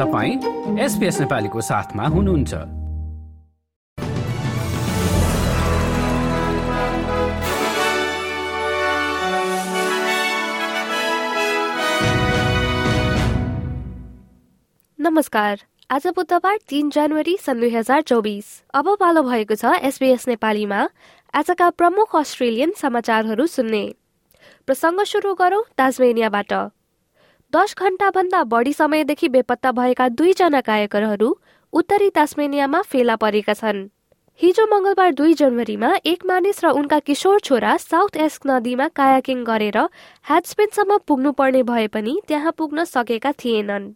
तपाईँ एसपिएस नेपालीको साथमा हुनुहुन्छ। नमस्कार। आज बुधबार तीन जनवरी सन् दुई हजार चौबिस। अब पालो भएको छ एसबीएस नेपालीमा। आजका प्रमुख अस्ट्रेलियन समाचारहरू सुन्ने। प्रसङ्ग सुरु गरौं ताजमेनियाबाट। दश घण्टाभन्दा बढी समयदेखि बेपत्ता भएका दुईजना कायकरहरू उत्तरी तास्मेनियामा फेला परेका छन्। हिजो मंगलबार दुई जनवरीमा एक मानिस र उनका किशोर छोरा साउथ एस्क नदीमा कायाकिङ गरेर ह्याचपेनसम्म पुग्नु पर्ने भए पनि त्यहाँ पुग्न सकेका थिएनन्।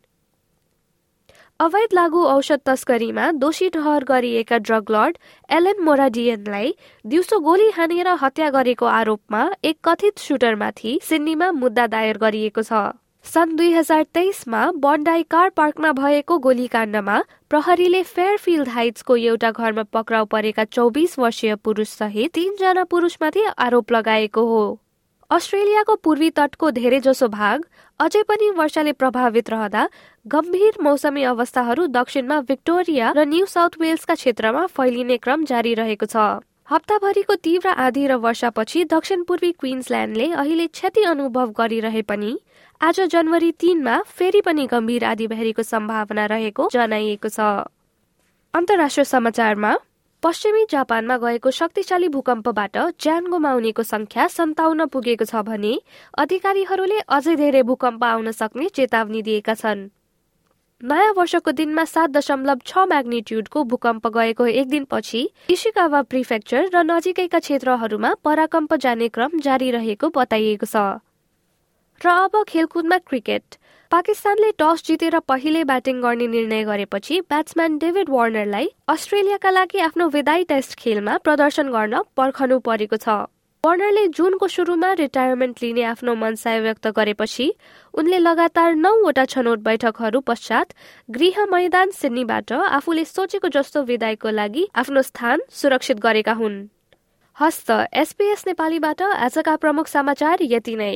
अवैध लागू औषध तस्करीमा दोषी ठहर गरिएका ड्रग लर्ड एलेन मोराडियनलाई दिउँसो गोली हानेर हत्या गरेको आरोपमा एक कथित सुटरमाथि सिडनीमा मुद्दा दायर गरिएको छ। सन् दुई हजार तेइसमा बन्डाई कार पार्कमा भएको गोलीकाण्डमा प्रहरीले फेयरफिल्ड हाइट्सको एउटा घरमा पक्राउ परेका चौबिस वर्षीय पुरुष सहित तीनजना पुरुषमाथि आरोप लगाएको हो। अस्ट्रेलियाको पूर्वी तटको धेरैजसो भाग अझै पनि वर्षाले प्रभावित रहँदा गम्भीर मौसमी अवस्थाहरू दक्षिणमा विक्टोरिया र न्यू साउथ वेल्सका क्षेत्रमा फैलिने क्रम जारी रहेको छ। हप्ताभरिको तीव्र आधी र वर्षापछि दक्षिण पूर्वी क्विन्सल्यान्डले अहिले क्षति अनुभव गरिरहे पनि आज जनवरी तीनमा फेरि पनि गम्भीर आधीबेहरीको सम्भावना रहेको जनाइएको छ। अन्तर्राष्ट्रिय समाचारमा पश्चिमी जापानमा गएको शक्तिशाली भूकम्पबाट ज्यान गुमाउनेको संख्या सन्ताउन्न पुगेको छ भने अधिकारीहरूले अझै धेरै भूकम्प आउन सक्ने चेतावनी दिएका छन्। नयाँ वर्षको दिनमा सात दशमलव छ म्याग्निट्युडको भूकम्प गएको एक दिनपछि इसिकावा प्रिफेक्चर र नजिकैका क्षेत्रहरूमा पराकम्प जाने क्रम जारी रहेको बताइएको छ। र अब खेलकुदमा क्रिकेट। पाकिस्तानले टस जितेर पहिले ब्याटिङ गर्ने निर्णय गरेपछि ब्याट्सम्यान डेभिड वार्नरलाई अस्ट्रेलियाका लागि आफ्नो विदाई टेस्ट खेलमा प्रदर्शन गर्न पर्खनु परेको छ। वार्नरले जुनको सुरुमा रिटायरमेन्ट लिने आफ्नो मनसाय व्यक्त गरेपछि उनले लगातार नौवटा छनौट बैठकहरू पश्चात गृह मैदान सिडनीबाट आफूले सोचेको जस्तो विदायको लागि आफ्नो स्थान सुरक्षित गरेका हुन्। हस्त एसपीएस नेपालीबाट आजका प्रमुख समाचार यति नै।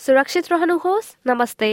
सुरक्षित रहनुहोस्। नमस्ते।